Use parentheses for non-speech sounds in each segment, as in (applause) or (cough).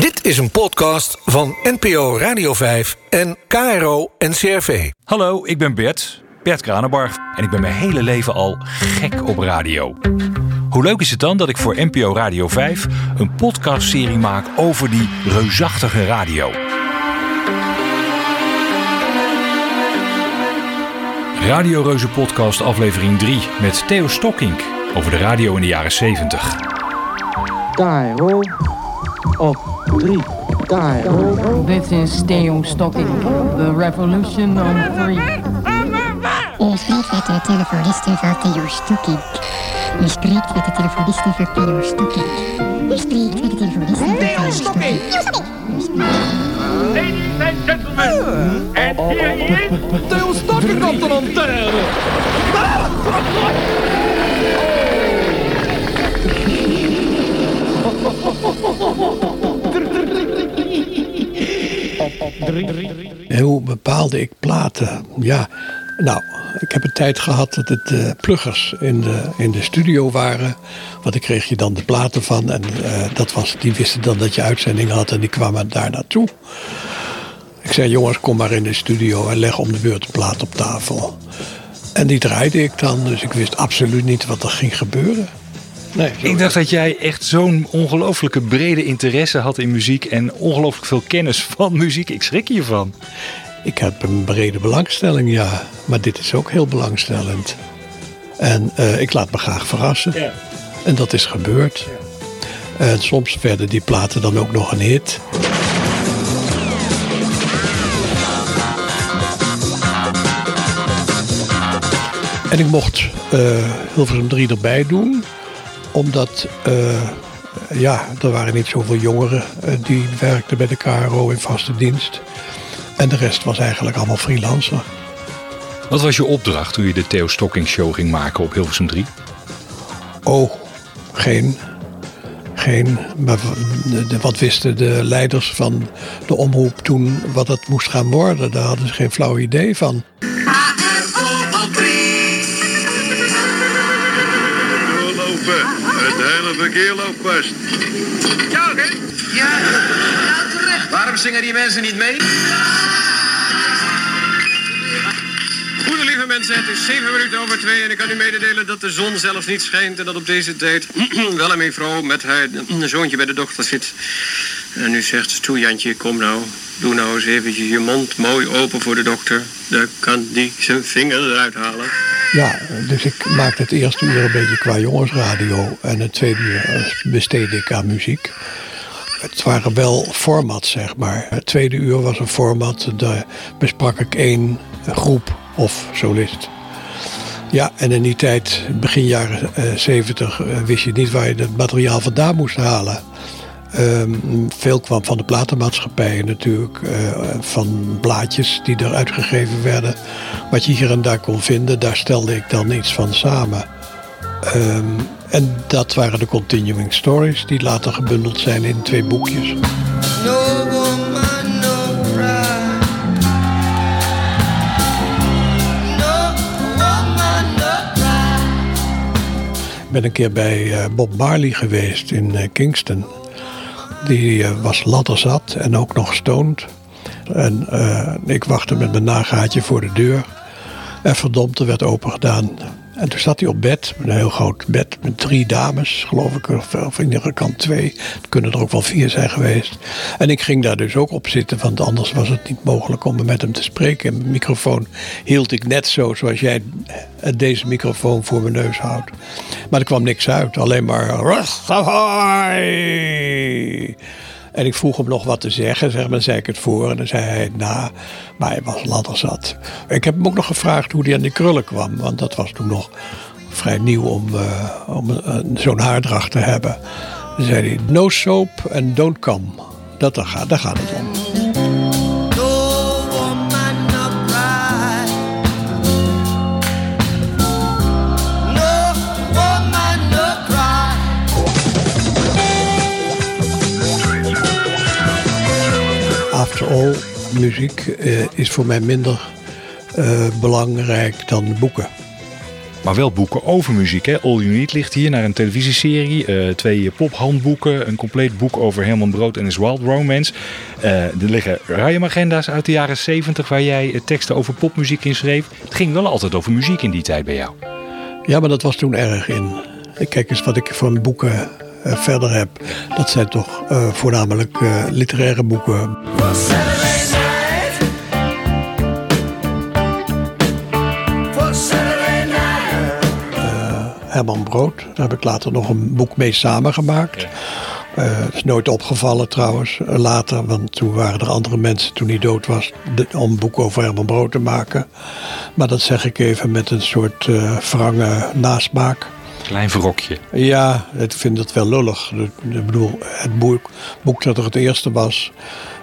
Dit is een podcast van NPO Radio 5 en KRO NCRV. Hallo, ik ben Bert, Bert Kranenbarg. En ik ben mijn hele leven al gek op radio. Hoe leuk is het dan dat ik voor NPO Radio 5 een podcastserie maak over die reusachtige radio? Radio Reuze Podcast aflevering 3 met Theo Stokkink over de radio in de jaren 70. Cairo op drie. Cairo. This is Theo Stocking, the revolution on three. U spreekt met de telefoniste van Theo Stoeking. U spreekt met de telefoniste van Theo Stoeking. U spreekt met de telefoniste van Theo Stoeking. Ladies and gentlemen, and here he is, Theo Stocking op de lantaarn. Hoe bepaalde ik platen? Ja, nou, ik heb een tijd gehad dat het eh, pluggers in de, in de studio waren. Want daar kreeg je dan de platen van. En eh, dat was, die wisten dan dat je uitzending had en die kwamen daar naartoe. Ik zei, jongens, kom maar in de studio en leg om de beurt een plaat op tafel. En die draaide ik dan, dus ik wist absoluut niet wat er ging gebeuren. Nee, Ik dacht dat jij echt zo'n ongelooflijke brede interesse had in muziek en ongelooflijk veel kennis van muziek. Ik schrik hiervan. Ik heb een brede belangstelling, ja. Maar dit is ook heel belangstellend. En eh, ik laat me graag verrassen. En dat is gebeurd. En soms werden die platen dan ook nog een hit. En ik mocht eh Hilversum 3 erbij doen. Omdat, eh, ja, er waren niet zoveel jongeren eh, die werkten bij de KRO in vaste dienst. En de rest was eigenlijk allemaal freelancer. Wat was je opdracht toen je de Theo Stocking Show ging maken op Hilversum 3? Oh, geen. Geen. Maar w- de- wat wisten de leiders van de omroep toen wat het moest gaan worden? Daar hadden ze geen flauw idee van. Het hele verkeer loopt vast. Ja, oké. Waarom zingen die mensen niet mee? Goede lieve mensen, het is 7 minuten over 2 en ik kan u mededelen dat de zon zelfs niet schijnt en dat op deze tijd (clears throat) wel een mevrouw met haar zoontje bij de dochter zit. En nu zegt ze, toe Jantje, kom nou, doe nou eens eventjes je mond mooi open voor de dokter. Dan kan die zijn vinger eruit halen. Ja, dus ik maakte het eerste uur een beetje qua jongensradio. En het tweede uur eh, besteedde ik aan muziek. Het waren wel formats, zeg maar. Het tweede uur was een format, daar besprak ik één groep of solist. Ja, en in die tijd, begin jaren eh, 70, eh, wist je niet waar je het materiaal vandaan moest halen. Ehm, veel kwam van de platenmaatschappijen natuurlijk, eh, van blaadjes die er uitgegeven werden. Wat je hier en daar kon vinden, daar stelde ik dan iets van samen. Ehm, en dat waren de continuing stories die later gebundeld zijn in twee boekjes. Ik ben een keer bij eh, Bob Marley geweest in eh, Kingston. Die eh, was ladderzat en ook nog stoned. En eh, ik wachtte met mijn nagaatje voor de deur. En verdomd, er werd open gedaan. En toen zat hij op bed, een heel groot bed met drie dames, geloof ik, of, of in ieder geval twee. Het kunnen er ook wel vier zijn geweest. En ik ging daar dus ook op zitten, want anders was het niet mogelijk om met hem te spreken. En mijn microfoon hield ik net zo zoals jij deze microfoon voor mijn neus houdt. Maar er kwam niks uit, alleen maar. En ik vroeg hem nog wat te zeggen, zeg maar, zei ik het voor en dan zei hij na. Maar hij was ladderzat. Ik heb hem ook nog gevraagd hoe hij aan die krullen kwam, want dat was toen nog vrij nieuw om, eh, om eh, zo'n haardracht te hebben. Dan zei hij, no soap and don't come. Dat, daar, gaat, daar gaat het om. All, muziek eh, is voor mij minder eh, belangrijk dan boeken. Maar wel boeken over muziek. Hè? All You Need ligt hier naar een televisieserie. eh, twee pophandboeken. Een compleet boek over Herman Brood en his Wild Romance. Er liggen ruimagenda's uit de jaren 70 waar jij teksten over popmuziek in schreef. Het ging wel altijd over muziek in die tijd bij jou. Ja, maar dat was toen erg in. Kijk eens wat ik van boeken verder heb. Dat zijn toch eh, voornamelijk eh, literaire boeken. Eh, Herman Brood, daar heb ik later nog een boek mee samengemaakt. Eh, Het is nooit opgevallen trouwens, eh, later, want toen waren er andere mensen toen hij dood was, de- om een boek over Herman Brood te maken. Maar dat zeg ik even met een soort eh wrange nasmaak. Klein verrokje. Ja, ik vind dat wel lullig. Ik bedoel, het boek, boek dat er het eerste was,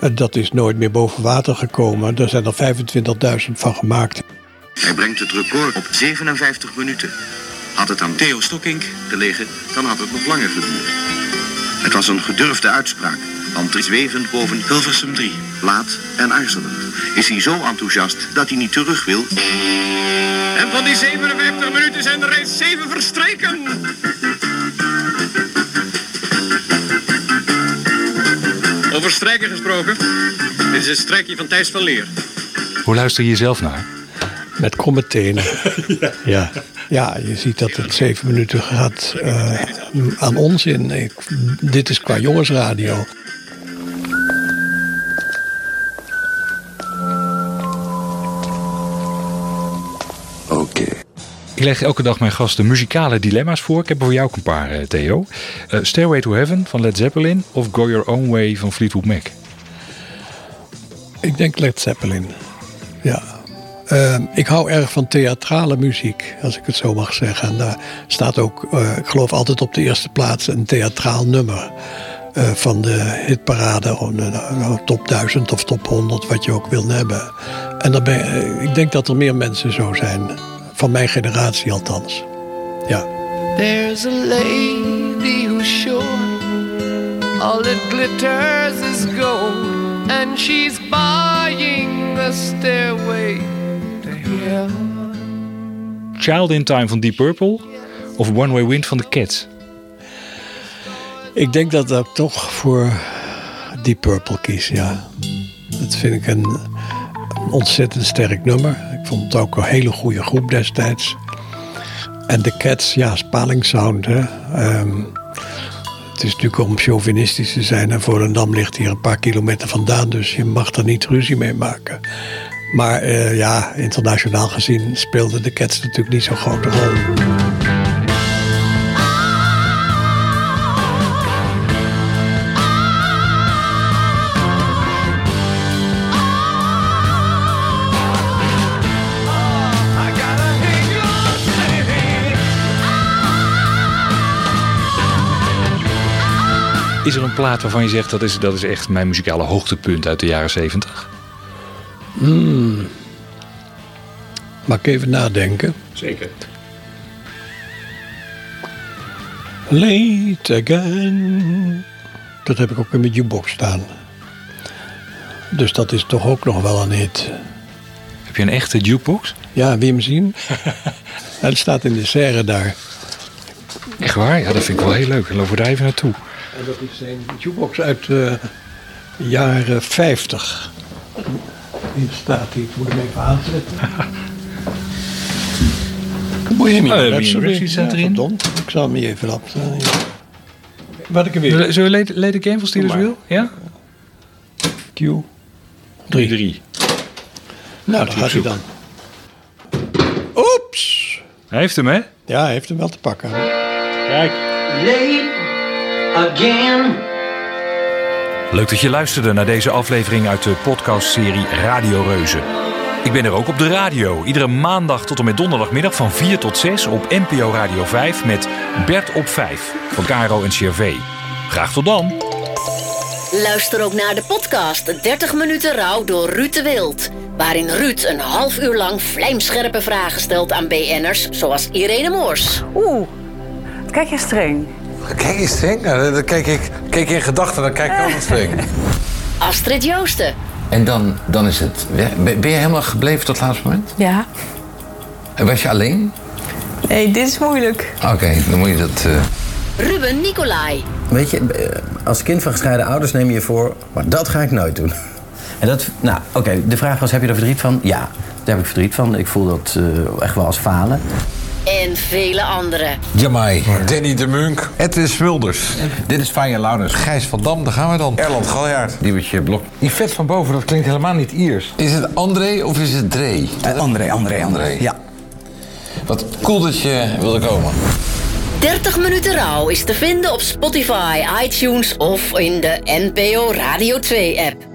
eh, dat is nooit meer boven water gekomen. Er zijn er 25.000 van gemaakt. Hij brengt het record op 57 minuten. Had het aan Theo Stokkink gelegen, dan had het nog langer geduurd. Het was een gedurfde uitspraak, want zwevend boven Hilversum 3, laat en aarzelend, is hij zo enthousiast dat hij niet terug wil. En van die 57 minuten zijn er reeds 7 verstreken. Over strijken gesproken. Dit is een strijkje van Thijs van Leer. Hoe luister je zelf naar? Met kromme tenen. (laughs) ja. ja, je ziet dat het zeven minuten gaat eh, aan onzin. Ik, dit is qua jongensradio. Ik leg elke dag mijn gasten muzikale dilemma's voor. Ik heb er voor jou ook een paar, eh, Theo. Eh, Stairway to Heaven van Led Zeppelin of Go Your Own Way van Fleetwood Mac? Ik denk Led Zeppelin. Ja. Ehm, ik hou erg van theatrale muziek, als ik het zo mag zeggen. En daar staat ook, eh, ik geloof altijd op de eerste plaats, een theatraal nummer. van de hitparade, of de, de top 1000 of top 100, wat je ook wil hebben. En dan ben, ik denk dat er meer mensen zo zijn, van mijn generatie althans. Ja. There's a lady who's sure all it glitters is gold, and she's buying a stairway to heaven. Child in Time van Deep Purple of One Way Wind van The Cats? Ik denk dat ik toch voor Deep Purple kies, ja. Dat vind ik een, een ontzettend sterk nummer. Ik vond het ook een hele goede groep destijds. En de Cats, ja, spalingsound, hè. Ehm, het is natuurlijk om chauvinistisch te zijn. En Volendam ligt hier een paar kilometer vandaan, dus je mag er niet ruzie mee maken. Maar eh, ja, internationaal gezien speelden de Cats natuurlijk niet zo'n grote rol. Is er een plaat waarvan je zegt dat is, dat is echt mijn muzikale hoogtepunt uit de jaren 70? Hmm. Mag ik even nadenken? Zeker. Late again. Dat heb ik ook in mijn jukebox staan. Dus dat is toch ook nog wel een hit. Heb je een echte jukebox? Ja, wil je hem zien? (laughs) Hij staat in de serre daar. Echt waar? Ja, dat vind ik wel heel leuk. Dan lopen we daar even naartoe. En dat is een jukebox uit de jaren 50. Hier staat hij. Ik moet hem even aanzetten. Bohemian (laughs) Oh, Rhapsody. Staat Ja, erin. Ik zal hem hier even op. eh, ja. Wat ik er weer. Zullen we Late, Late Again van Steelers. Wheel? Ja? Q. Drie. Drie. Nou, daar gaat hij dan. Oeps. Hij heeft hem, hè? Ja, hij heeft hem wel te pakken. Kijk. Late again. Leuk dat je luisterde naar deze aflevering uit de podcastserie Radio Reuzen. Ik ben er ook op de radio. Iedere maandag tot en met donderdagmiddag van 4 tot 6 op NPO Radio 5 met Bert op 5 van Caro en CRV. Graag tot dan. Luister ook naar de podcast 30 minuten rouw door Ruud de Wild. Waarin Ruud een half uur lang vlijmscherpe vragen stelt aan BN'ers zoals Irene Moors. Oeh, kijk je streng. Kijk eens. Nou, dan kijk ik, kijk in gedachten, dan kijk ik anders (laughs) streng. Astrid Joosten. En dan, dan is het. Ben ben je helemaal gebleven tot het laatste moment? Ja. En was je alleen? hey, dit is moeilijk. Oké, dan moet je dat... Uh... Ruben Nicolai. Weet je, eh, als kind van gescheiden ouders neem je je voor... maar dat ga ik nooit doen. En dat, nou, oké, de vraag was, heb je er verdriet van? Ja, daar heb ik verdriet van. Ik voel dat uh, echt wel als falen. En vele anderen. Jamai, Danny de Munk, Edwin Smulders. Dit is Fanja Laurens. Gijs van Dam, daar gaan we dan. Erland Galjaard. Diewertje Blok. Die vet van boven, dat klinkt helemaal niet Iers. Is het André of is het Dre? Uh, André, André, André. Ja. Wat cool dat je wilde komen. 30 minuten rouw is te vinden op Spotify, iTunes of in de NPO Radio 2 app.